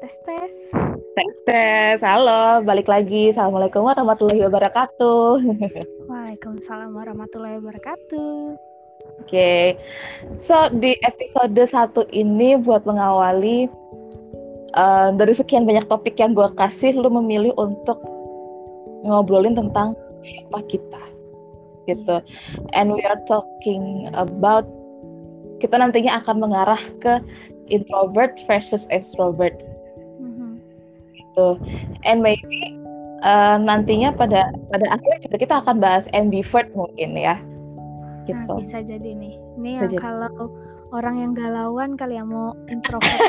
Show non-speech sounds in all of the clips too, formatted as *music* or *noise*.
tes tes. Tes tes, halo, balik lagi. Assalamualaikum warahmatullahi wabarakatuh. *laughs* Waalaikumsalam warahmatullahi wabarakatuh. Oke, okay. so di episode satu ini buat mengawali uh, dari sekian banyak topik yang gue kasih, lu memilih untuk ngobrolin tentang siapa kita, gitu. And we are talking about kita nantinya akan mengarah ke introvert versus extrovert. Gitu. And maybe uh, nantinya pada pada akhirnya juga kita akan bahas ambivert mungkin ya. Gitu. nah, bisa jadi nih. Ini yang kalau orang yang galauan kali ya mau introvert.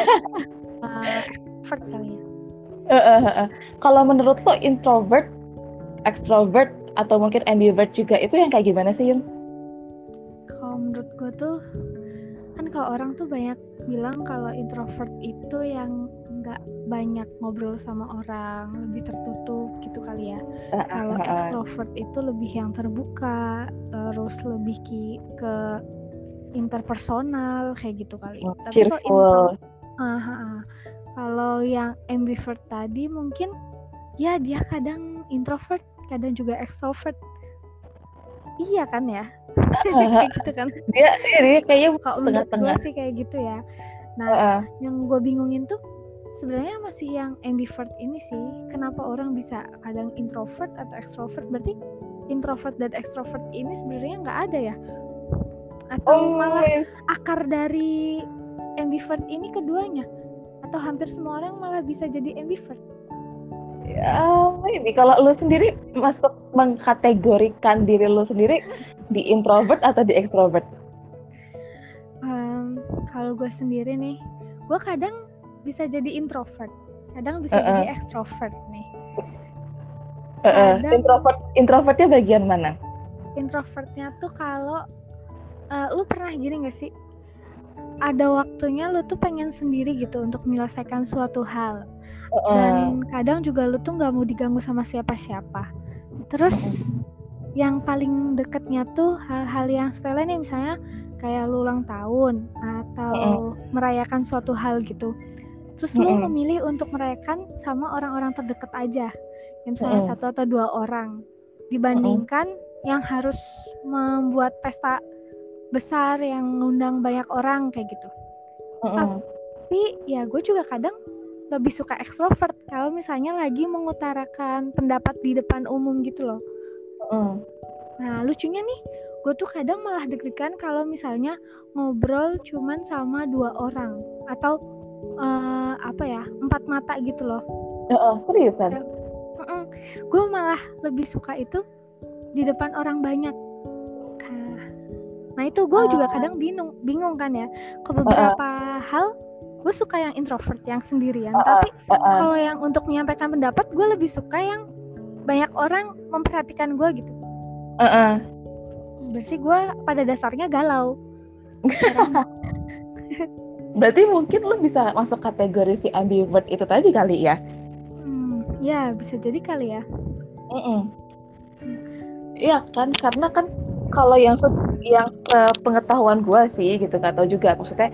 Uh, *laughs* extrovert kali ya. Uh, uh, uh, uh. kalau menurut lo introvert extrovert atau mungkin ambivert juga itu yang kayak gimana sih Yun? Kalau menurut gue tuh kan kalau orang tuh banyak bilang kalau introvert itu yang nggak banyak ngobrol sama orang lebih tertutup gitu kali ya. Uh, kalau uh, extrovert itu lebih yang terbuka terus lebih ki ke interpersonal kayak gitu kali. Oh, tapi kalau uh, uh, kalau yang ambivert tadi mungkin ya dia kadang introvert kadang juga extrovert. Iya kan ya? *laughs* Kayak gitu kan? Dia dia kayaknya tengah-tengah. sih kayak gitu ya. Nah uh. yang gue bingungin tuh sebenarnya masih yang ambivert ini sih kenapa orang bisa kadang introvert atau extrovert? Berarti introvert dan extrovert ini sebenarnya nggak ada ya? Atau oh, malah iya. akar dari ambivert ini keduanya? Atau hampir semua orang malah bisa jadi ambivert? Ya maybe kalau lu sendiri masuk mengkategorikan diri lu sendiri di introvert atau di extrovert? Um, kalau gue sendiri nih gue kadang bisa jadi introvert kadang bisa uh -uh. jadi extrovert nih uh -uh. introvert introvertnya bagian mana introvertnya tuh kalau uh, lu pernah gini gak sih ada waktunya lu tuh pengen sendiri gitu untuk menyelesaikan suatu hal uh. dan kadang juga lu tuh nggak mau diganggu sama siapa-siapa terus yang paling deketnya tuh hal-hal yang sepele nih misalnya kayak lu ulang tahun atau uh. merayakan suatu hal gitu terus uh. lu memilih untuk merayakan sama orang-orang terdekat aja yang misalnya uh. satu atau dua orang dibandingkan uh. yang harus membuat pesta besar yang ngundang banyak orang kayak gitu. Uh -uh. Tapi ya gue juga kadang lebih suka ekstrovert kalau misalnya lagi mengutarakan pendapat di depan umum gitu loh. Mm. Nah lucunya nih, gue tuh kadang malah deg-degan kalau misalnya ngobrol cuman sama dua orang atau uh, apa ya empat mata gitu loh. Uh, uh, seriusan? Uh, uh, gue malah lebih suka itu di depan orang banyak. Nah itu gue uh. juga kadang bingung, bingung kan ya. Ke beberapa uh, uh. hal gue suka yang introvert yang sendirian uh, uh, tapi uh, uh. kalau yang untuk menyampaikan pendapat gue lebih suka yang banyak orang memperhatikan gue gitu uh, uh. berarti gue pada dasarnya galau *laughs* *laughs* berarti mungkin lo bisa masuk kategori si ambivert itu tadi kali ya hmm, ya bisa jadi kali ya Iya kan, karena kan kalau yang yang pengetahuan gue sih gitu, gak tau juga maksudnya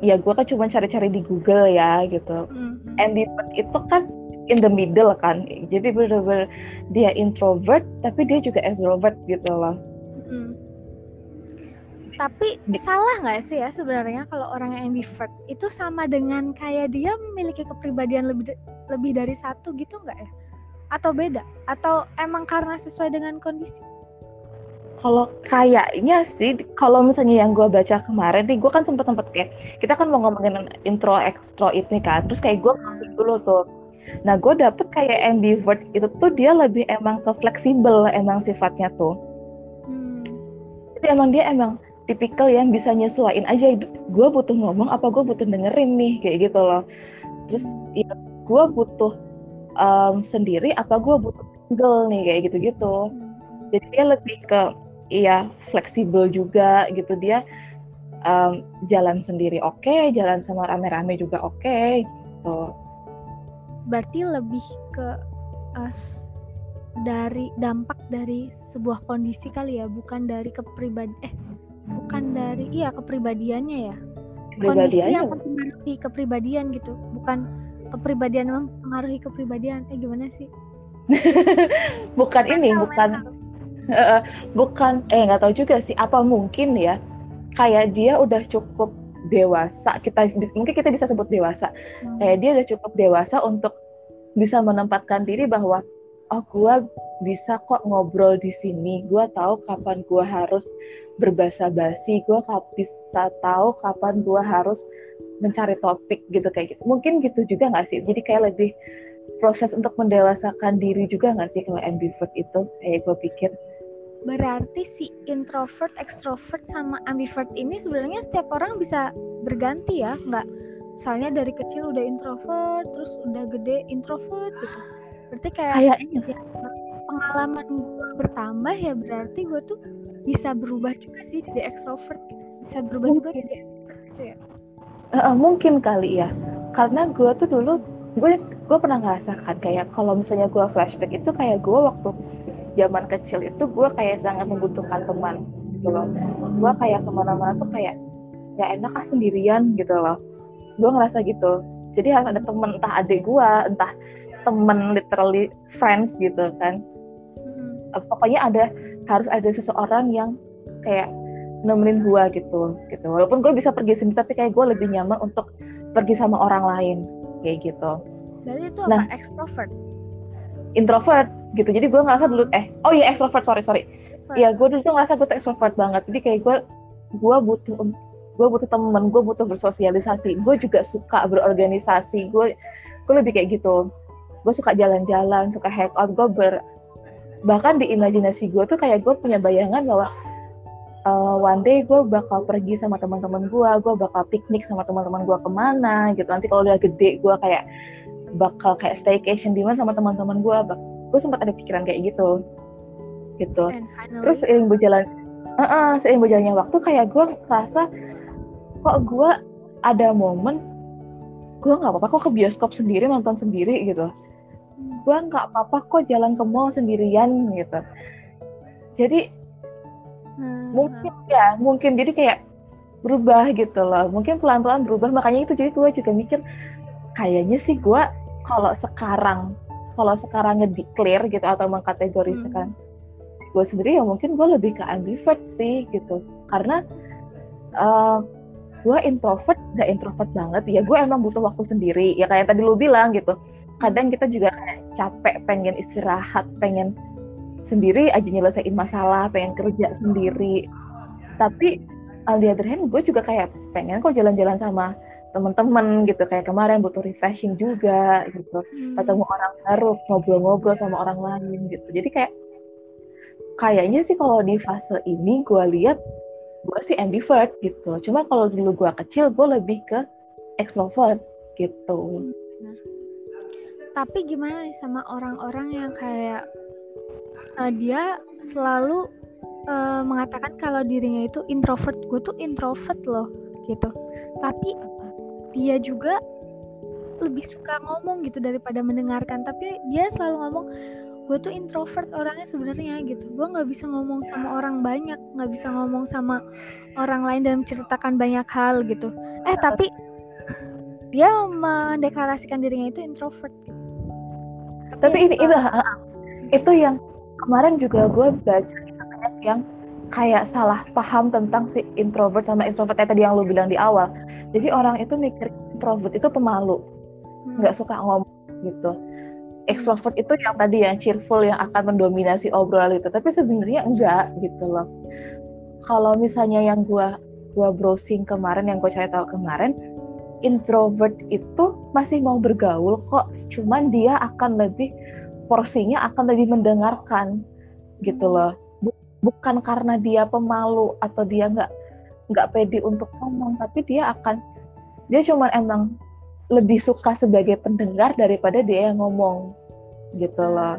ya gue kan cuma cari-cari di Google ya gitu. Mm-hmm. Ambivert itu kan in the middle kan, jadi bener-bener dia introvert tapi dia juga extrovert gitu loh. Mm. Tapi di- salah nggak sih ya sebenarnya kalau orang yang ambivert itu sama dengan kayak dia memiliki kepribadian lebih lebih dari satu gitu nggak ya? Atau beda? Atau emang karena sesuai dengan kondisi? kalau kayaknya sih kalau misalnya yang gue baca kemarin nih gue kan sempet sempet kayak kita kan mau ngomongin intro extro ini kan terus kayak gue ngambil dulu tuh nah gue dapet kayak ambivert itu tuh dia lebih emang ke fleksibel emang sifatnya tuh hmm. jadi emang dia emang tipikal yang bisa nyesuaiin aja gue butuh ngomong apa gue butuh dengerin nih kayak gitu loh. Terus ya gue butuh um, sendiri apa gue butuh single nih kayak gitu-gitu. Hmm. jadi dia lebih ke iya fleksibel juga gitu. Dia um, jalan sendiri oke okay, jalan sama rame-rame juga oke okay, gitu. Berarti lebih ke uh, dari dampak dari sebuah kondisi kali ya bukan dari kepribadi eh bukan dari iya kepribadiannya ya. Kondisi yang mempengaruhi kepribadian gitu bukan kepribadian mempengaruhi kepribadian. Eh gimana sih? *laughs* Bukan ini bukan uh, bukan eh nggak tahu juga sih apa mungkin ya kayak dia udah cukup dewasa kita mungkin kita bisa sebut dewasa. Hmm. kayak dia udah cukup dewasa untuk bisa menempatkan diri bahwa oh gue bisa kok ngobrol di sini gue tahu kapan gue harus berbahasa basi gue bisa tahu kapan gue harus mencari topik gitu kayak gitu. Mungkin gitu juga nggak sih? Jadi kayak lebih proses untuk mendewasakan diri juga nggak sih kalau ambivert itu? Kayak gue pikir. Berarti si introvert, extrovert sama ambivert ini sebenarnya setiap orang bisa berganti ya? Nggak? Misalnya dari kecil udah introvert terus udah gede introvert gitu. Berarti kayak kayaknya. ya, pengalaman gue bertambah ya berarti gue tuh bisa berubah juga sih jadi extrovert gitu. Bisa berubah mungkin. juga jadi gitu ya. Uh, mungkin kali ya. Karena gue tuh dulu gue gue pernah ngerasakan kayak kalau misalnya gue flashback itu kayak gue waktu zaman kecil itu gue kayak sangat membutuhkan teman gitu loh. Gue kayak ke mana-mana tuh kayak ya enak ah sendirian gitu loh. Gue ngerasa gitu. Jadi harus ada temen entah adik gue entah temen literally friends gitu kan. Hmm. pokoknya ada harus ada seseorang yang kayak nemenin gue gitu gitu. Walaupun gue bisa pergi sendiri tapi kayak gue lebih nyaman untuk pergi sama orang lain kayak gitu. Jadi itu nah, apa extrovert? Introvert gitu. Jadi gue ngerasa dulu eh oh iya extrovert sorry sorry. Iya gue dulu tuh ngerasa gue tuh extrovert banget. Jadi kayak gue gue butuh gue butuh temen gue butuh bersosialisasi. Gue juga suka berorganisasi. Gue gue lebih kayak gitu. Gue suka jalan-jalan suka hangout. Gue ber bahkan di imajinasi gue tuh kayak gue punya bayangan bahwa uh, one day gue bakal pergi sama teman-teman gue gue bakal piknik sama teman-teman gue ke mana gitu. Nanti kalau udah gede gue kayak bakal kayak staycation di mana sama teman-teman gue gue sempat ada pikiran kayak gitu. Gitu. Terus seiring berjalan uh -uh, seiring berjalannya waktu kayak gue merasa kok gue ada momen gue nggak apa-apa kok ke bioskop sendiri nonton sendiri gitu gue nggak apa-apa kok jalan ke mall sendirian gitu. Jadi hmm. mungkin ya mungkin. Jadi kayak berubah gitu loh. Mungkin pelan-pelan berubah. Makanya itu jadi gue juga mikir kayaknya sih gue kalau sekarang kalau sekarang ngedeclare gitu atau mengkategorikan hmm. gue sendiri ya mungkin gue lebih ke ambivert sih gitu. Karena uh, gue introvert gak introvert banget. Ya gue emang butuh waktu sendiri. Ya kayak tadi lu bilang gitu kadang kita juga capek pengen istirahat pengen sendiri aja nyelesain masalah pengen kerja sendiri. Tapi on the other hand gue juga kayak pengen kok jalan-jalan sama teman-teman gitu. Kayak kemarin butuh refreshing juga gitu. Hmm. ketemu orang baru ngobrol-ngobrol sama orang lain gitu. Jadi kayak kayaknya sih kalau di fase ini gue lihat gue sih ambivert gitu. Cuma kalau dulu gue kecil gue lebih ke extrovert gitu. Tapi gimana nih sama orang-orang yang kayak uh, dia selalu uh, mengatakan kalau dirinya itu introvert. Gue tuh introvert loh gitu. Tapi dia juga lebih suka ngomong gitu daripada mendengarkan. Tapi dia selalu ngomong gue tuh introvert orangnya sebenarnya gitu. Gue nggak bisa ngomong sama orang banyak nggak bisa ngomong sama orang lain dan menceritakan banyak hal gitu. Eh tapi dia mendeklarasikan dirinya itu introvert. gitu. Tapi ini itu itu yang kemarin juga gue baca banyak yang kayak salah paham tentang si introvert sama extrovert tadi yang lu bilang di awal. Jadi orang itu mikir introvert itu pemalu nggak hmm. suka ngomong gitu. Extrovert itu yang tadi yang cheerful yang akan mendominasi obrolan itu. Tapi sebenarnya enggak gitu loh. Kalau misalnya yang gua gua browsing kemarin yang gue cari tahu kemarin introvert itu masih mau bergaul kok cuman dia akan lebih porsinya akan lebih mendengarkan gitu loh bukan karena dia pemalu atau dia nggak nggak pede untuk ngomong tapi dia akan dia cuman emang lebih suka sebagai pendengar daripada dia yang ngomong gitu loh.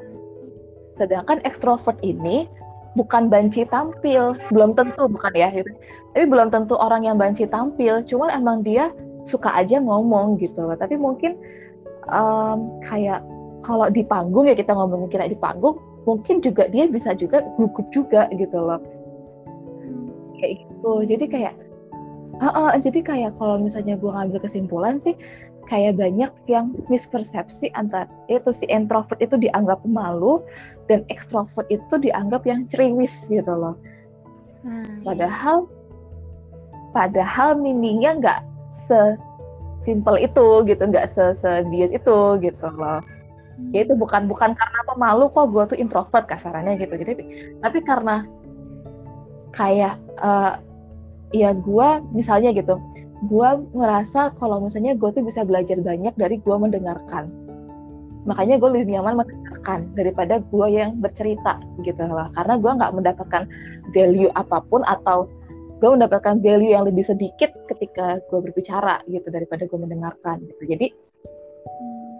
Sedangkan ekstrovert ini bukan banci tampil, belum tentu bukan ya, gitu. tapi belum tentu orang yang banci tampil, cuman emang dia suka aja ngomong gitu loh. Tapi mungkin um, kayak kalau di panggung ya kita ngomongin kita di panggung, mungkin juga dia bisa juga gugup juga gitu loh. Kayak gitu. Jadi kayak Uh, uh, jadi kayak kalau misalnya gue ngambil kesimpulan sih kayak banyak yang mispersepsi antara itu si introvert itu dianggap pemalu dan ekstrovert itu dianggap yang ceriwis gitu loh. Hmm, padahal padahal meaningnya nggak sesimpel itu gitu, nggak sebias itu gitu loh. Hmm. Ya itu bukan bukan karena pemalu kok gue tuh introvert kasarannya gitu. Jadi tapi karena kayak uh, ya gue misalnya gitu gue ngerasa kalau misalnya gue tuh bisa belajar banyak dari gue mendengarkan makanya gue lebih nyaman mendengarkan daripada gue yang bercerita gitu lah karena gue nggak mendapatkan value apa pun atau gue mendapatkan value yang lebih sedikit ketika gue berbicara gitu daripada gue mendengarkan gitu jadi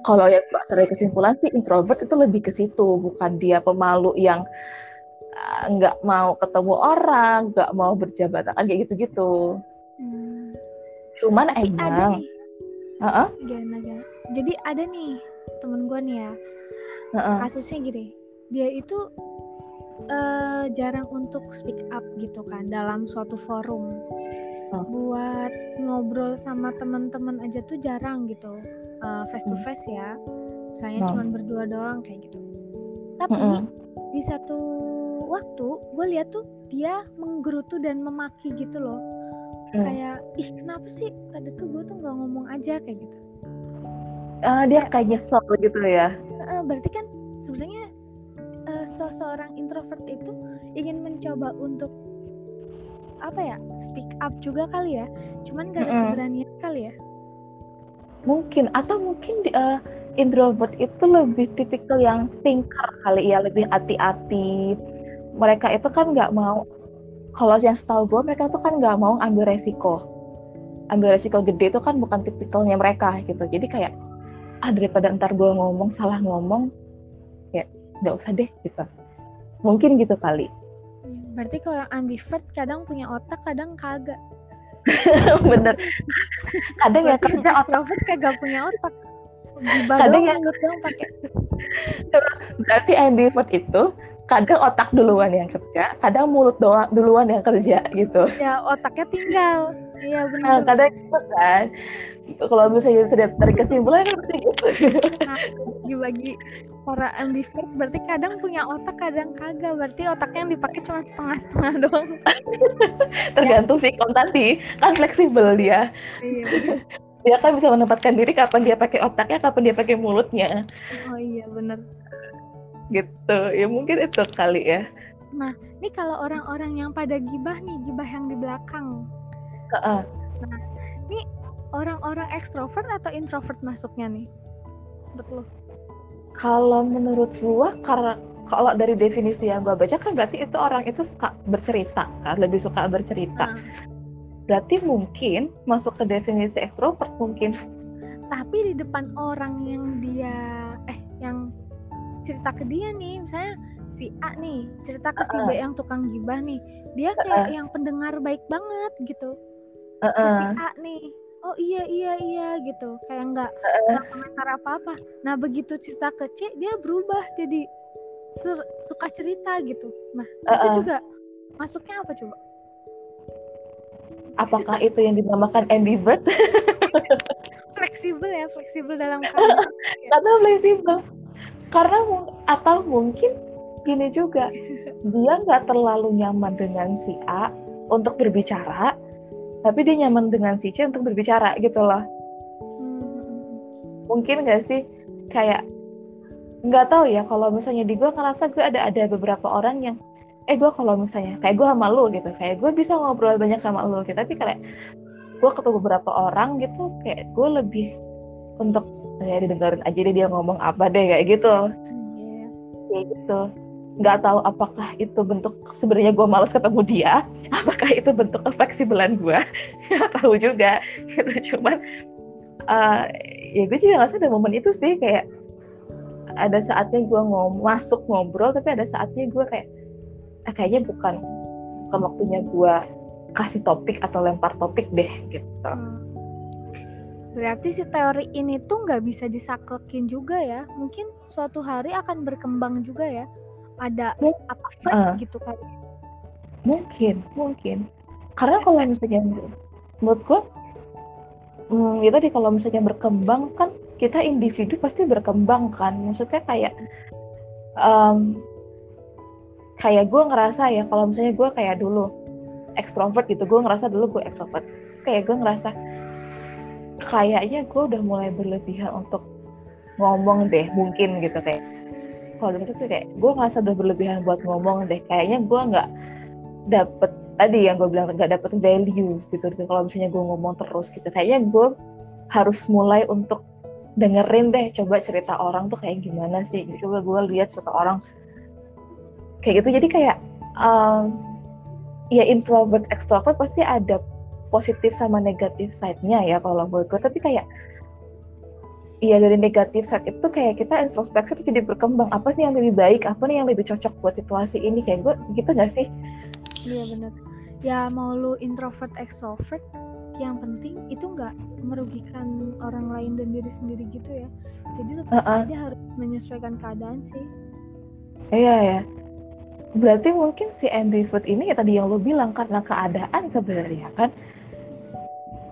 kalau yang tarik kesimpulan sih introvert itu lebih ke situ bukan dia pemalu yang eh, nggak uh, mau ketemu orang nggak mau berjabat kayak gitu-gitu hmm. Cuman Tapi emang ada nih. Uh-uh. Gana, gana. Jadi ada nih temen gue nih ya. Uh-uh. Kasusnya gini, dia itu uh, jarang untuk speak up gitu kan dalam suatu forum. Uh. Buat ngobrol sama teman-teman aja tuh jarang gitu. Uh, face to face ya. Misalnya uh. cuma berdua doang kayak gitu. Tapi uh-uh. di satu waktu gue lihat tuh dia menggerutu dan memaki gitu loh hmm. kayak ih kenapa sih tadi tuh gue tuh nggak ngomong aja kayak gitu uh, dia kayak nyesel gitu ya uh, berarti kan sebenarnya seseorang introvert itu ingin mencoba untuk apa ya speak up juga kali ya. Cuman gak ada mm -hmm. keberanian kali ya. Mungkin atau mungkin uh, introvert itu lebih tipikal yang thinker kali ya lebih hati-hati. Mereka itu kan nggak mau kalau yang setahu gue mereka tuh kan nggak mau ambil resiko. Ambil resiko gede itu kan bukan tipikalnya mereka gitu. Jadi kayak ah daripada ntar gue ngomong salah ngomong ya nggak usah deh gitu mungkin gitu kali berarti kalau yang ambivert kadang punya otak kadang kagak *laughs* bener kadang ya kerja introvert kagak punya otak kadang yang dong pakai berarti ambivert itu kadang otak duluan yang kerja, kadang mulut doang duluan yang kerja gitu. Ya otaknya tinggal. Iya benar. Nah, kadang gitu kan. Kalau misalnya sudah dari kesimpulan seperti itu. Nah, dibagi para ambivert berarti kadang punya otak, kadang kagak. Berarti otaknya yang dipakai cuma setengah-setengah *laughs* doang. Tergantung ya. kon tadi, kan fleksibel dia. Iya. dia kan bisa menempatkan diri kapan dia pakai otaknya, kapan dia pakai mulutnya. Oh iya benar gitu ya mungkin itu kali ya nah ini kalau orang-orang yang pada gibah nih gibah yang di belakang uh -uh. nah ini orang-orang ekstrovert atau introvert masuknya nih betul kalau menurut gua karena kalau dari definisi yang gua baca kan berarti itu orang itu suka bercerita kan lebih suka bercerita. Uh. berarti mungkin masuk ke definisi ekstrovert mungkin. Tapi di depan orang yang dia eh yang cerita ke dia nih misalnya si A nih cerita ke si B yang tukang gibah nih dia kayak uh, yang pendengar baik banget gitu. Uh, uh. si A nih oh iya iya iya gitu. Kayak nggak nggak uh, komentar apa apa nah begitu cerita ke C dia berubah jadi suka cerita gitu. Nah uh, itu juga masuknya apa coba? Apakah itu yang dinamakan ambivert? *laughs* Fleksibel ya fleksibel dalam kata karena *laughs* fleksibel. Karena atau mungkin gini juga *laughs* dia nggak terlalu nyaman dengan si A untuk berbicara tapi dia nyaman dengan si C untuk berbicara gitu loh. Mungkin nggak sih? Kayak nggak tahu ya kalau misalnya di gue ngerasa gue ada ada beberapa orang yang eh gue kalau misalnya kayak gue sama lu gitu kayak gue bisa ngobrol banyak sama lu gitu. Tapi kayak gue ketemu beberapa orang gitu kayak gue lebih untuk ya didengarin aja deh dia ngomong apa deh kayak gitu. Yeah. kayak gitu nggak tahu apakah itu bentuk sebenarnya gue males ketemu dia *laughs* apakah itu bentuk kefleksibelan gue *laughs* nggak tahu juga *laughs* gitu cuman uh, ya gue juga nggak sadar momen itu sih kayak ada saatnya gue ngom masuk ngobrol tapi ada saatnya gue kayak eh, kayaknya bukan bukan waktunya gue kasih topik atau lempar topik deh gitu hmm Berarti si teori ini tuh nggak bisa disaklekin juga ya. Mungkin suatu hari akan berkembang juga ya. Ada apa uh, gitu kan. Mungkin, mungkin. Karena kalau misalnya menurut gue hmm, ya tadi kalau misalnya berkembang kan kita individu pasti berkembang kan maksudnya kayak um, kayak gue ngerasa ya kalau misalnya gue kayak dulu ekstrovert gitu gue ngerasa dulu gue ekstrovert terus kayak gue ngerasa kayaknya gue udah mulai berlebihan untuk ngomong deh mungkin gitu kayak kalau dari tuh kayak gue ngerasa udah berlebihan buat ngomong deh. Kayaknya gue nggak dapet tadi yang gue bilang nggak dapet value gitu. Kalau misalnya gue ngomong terus gitu kayaknya gue harus mulai untuk dengerin deh coba cerita orang tuh kayak gimana sih coba gue lihat cerita orang kayak gitu. Jadi kayak um, ya introvert extrovert pasti ada positif sama negatif side-nya ya kalau menurut gue tapi kayak Iya dari negatif side itu kayak kita introspeksi itu jadi berkembang apa sih yang lebih baik apa nih yang lebih cocok buat situasi ini kayak gue gitu gak sih? Iya benar. Ya mau lu introvert extrovert yang penting itu nggak merugikan orang lain dan diri sendiri gitu ya. Jadi tetap uh -uh. aja harus menyesuaikan keadaan sih. Iya ya. Berarti mungkin si ambivert ini ya tadi yang lo bilang karena keadaan sebenarnya kan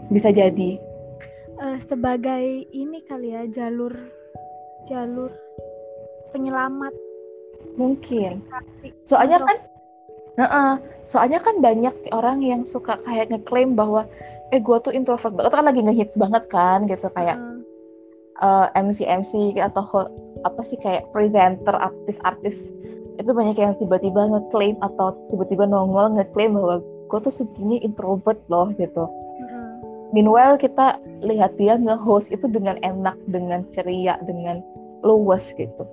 bisa jadi uh, sebagai ini kali ya jalur jalur penyelamat. Mungkin. Soalnya kan nah, uh, soalnya kan banyak orang yang suka kayak ngeklaim bahwa eh gue tuh introvert banget. Kan lagi ngehits banget kan gitu kayak uh. uh, MC MC atau apa sih kayak presenter artis-artis. Itu banyak yang tiba-tiba ngeklaim atau tiba-tiba nongol ngeklaim bahwa gue tuh segini introvert loh gitu Meanwhile kita lihat dia nge-host itu dengan enak, dengan ceria, dengan luwes gitu.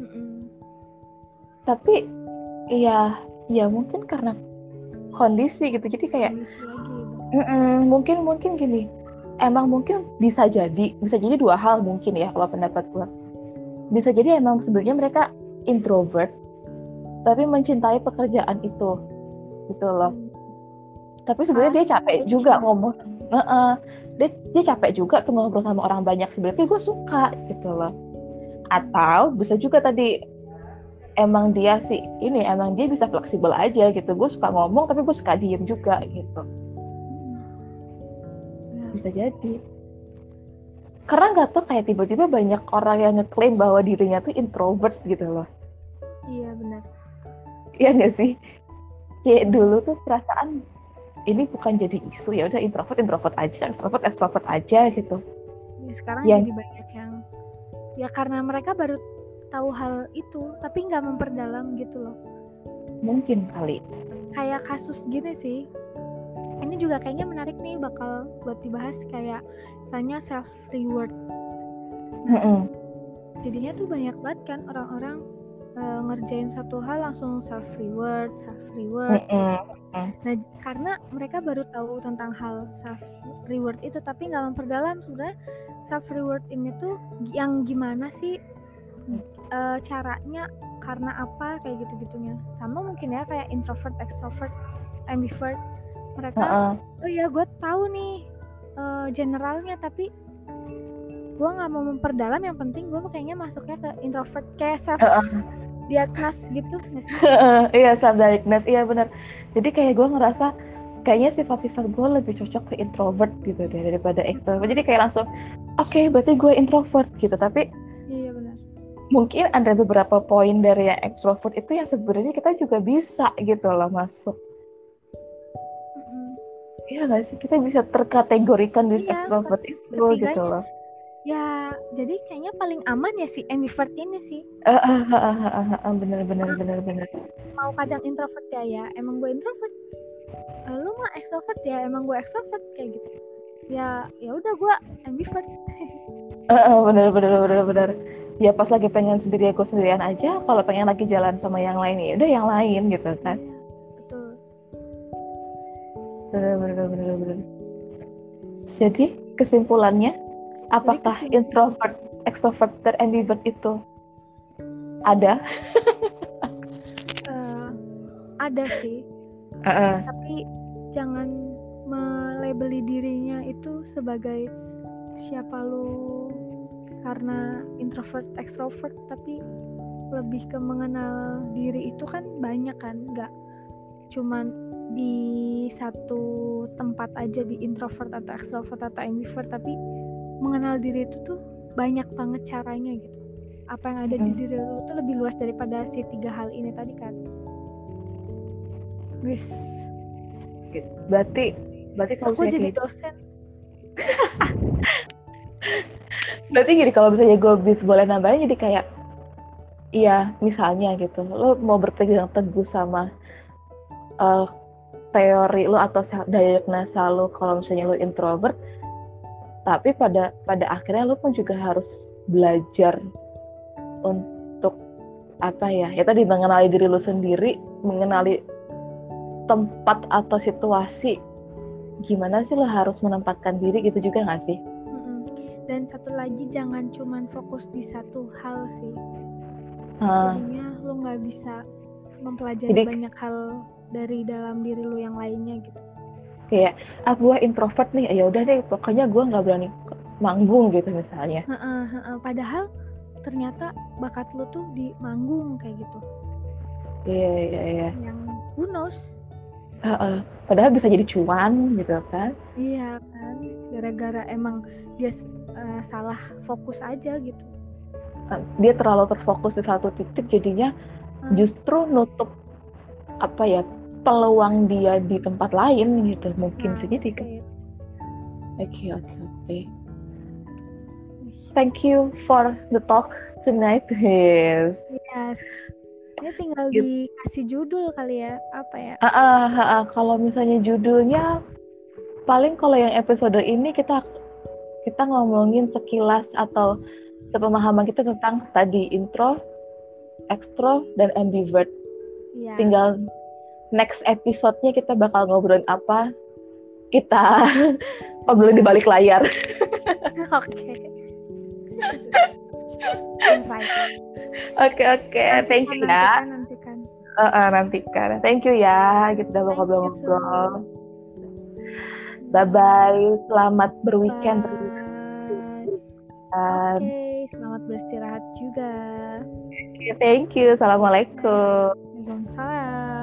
Mm-hmm. Tapi ya ya mungkin karena kondisi gitu. Jadi kayak mm mungkin mungkin gini. Emang mungkin bisa jadi bisa jadi dua hal mungkin ya kalau pendapat gue. Bisa jadi emang sebenarnya mereka introvert tapi mencintai pekerjaan itu gitu loh. Mm. Tapi sebenarnya ah, dia capek juga ngomong uh -uh. dia dia capek juga tuh ngobrol sama orang banyak sebenarnya gue suka gitu loh. Atau bisa juga tadi emang dia sih ini emang dia bisa fleksibel aja gitu. Gue suka ngomong tapi gue suka diem juga gitu. Hmm. bisa jadi. Karena nggak tuh kayak tiba-tiba banyak orang yang ngeklaim bahwa dirinya tuh introvert gitu loh. Iya benar. Iya nggak sih? Kayak dulu tuh perasaan ini bukan jadi isu ya udah introvert introvert aja extrovert extrovert aja gitu. Ya, sekarang yang... jadi banyak yang ya karena mereka baru tahu hal itu tapi nggak memperdalam gitu loh. Mungkin kali. Kayak kasus gini sih. Ini juga kayaknya menarik nih bakal buat dibahas kayak misalnya self reward mm -hmm. jadinya tuh banyak banget kan orang-orang uh, ngerjain satu hal langsung self reward self reward. Mm -hmm. nah karena mereka baru tahu tentang hal self reward itu tapi nggak memperdalam sebenarnya self reward ini tuh yang gimana sih uh, caranya karena apa kayak gitu gitunya sama mungkin ya kayak introvert extrovert ambivert. Mereka uh -uh. oh ya gue tahu nih uh, generalnya tapi gue nggak mau memperdalam. Yang penting gue kayaknya masuknya ke introvert kayak self uh -uh diagnos gitu *laughs* iya self diagnos iya benar. Jadi kayak gue ngerasa kayaknya sifat-sifat gue lebih cocok ke introvert gitu deh daripada extrovert. Jadi kayak langsung oke okay, berarti gue introvert gitu. Tapi iya benar. mungkin ada beberapa poin dari yang extrovert itu yang sebenarnya kita juga bisa gitu loh masuk. Iya gak sih? Kita bisa terkategorikan di iya, extrovert itu gitu loh ya jadi kayaknya paling aman ya si ambivert ini sih. Uh, uh, uh, uh, uh, uh, bener bener bener bener. mau kadang introvert ya ya emang gue introvert. Uh, lu mah extrovert ya emang gue extrovert kayak gitu. Ya ya udah gue ambivert. *laughs* Uh, uh, bener bener bener bener. Ya pas lagi pengen sendiri aku sendirian aja. Kalau pengen lagi jalan sama yang lain ya udah yang lain gitu kan. iya, betul. Bener bener bener bener. Jadi kesimpulannya apakah introvert, extrovert, dan ambivert itu ada? uh, ada sih, uh -uh. tapi jangan melebeli dirinya itu sebagai siapa lu karena introvert, extrovert, tapi lebih ke mengenal diri itu kan banyak kan, nggak cuman di satu tempat aja di introvert atau extrovert atau ambivert tapi mengenal diri itu tuh banyak banget caranya gitu. Apa yang ada di diri lu tuh lebih luas daripada si tiga hal ini tadi kan? Wis. Berarti berarti kalau aku jadi dosen. *laughs* Berarti gini kalau misalnya gue bisa boleh nambahin jadi kayak iya misalnya gitu lo mau berpegang teguh sama uh, teori lo atau diagnosa lo kalau misalnya lo introvert tapi pada pada akhirnya lo pun juga harus belajar untuk apa ya? Ya tadi mengenali diri lo sendiri mengenali tempat atau situasi. Gimana sih lo harus menempatkan diri gitu juga nggak sih? Dan satu lagi jangan cuman fokus di satu hal sih. Uh, jadinya lo nggak bisa mempelajari Jadi, banyak hal dari dalam diri lo yang lainnya gitu kayak ah gue introvert nih ya udah deh pokoknya gue nggak berani manggung gitu misalnya uh, uh, uh, uh. padahal ternyata bakat lo tuh di manggung kayak gitu iya yeah, iya yeah, iya yeah. yang who knows uh, uh. padahal bisa jadi cuan gitu kan iya kan gara-gara emang dia uh, salah fokus aja gitu dia terlalu terfokus di satu titik jadinya hmm. justru nutup apa ya peluang dia di tempat lain gitu mungkin nah, segitu. kan oke oke oke. Thank you for the talk tonight *laughs* yes. Yes. Ini tinggal gitu. dikasih judul kali ya apa ya? Uh, uh, uh, uh, kalau misalnya judulnya paling kalau yang episode ini kita kita ngomongin sekilas atau sepemahaman kita tentang tadi intro, extro, dan ambivert. Ya. Tinggal next episode-nya kita bakal ngobrolin apa, kita *laughs* ngobrolin di balik layar. *laughs* Oke. Oke oke, thank you ya. Nantikan, Uh, uh, nantikan. Thank you ya, kita udah ngobrol-ngobrol. Bye bye, selamat berweekend. Oke, okay, selamat beristirahat juga. Okay, thank you. Assalamualaikum. Waalaikumsalam.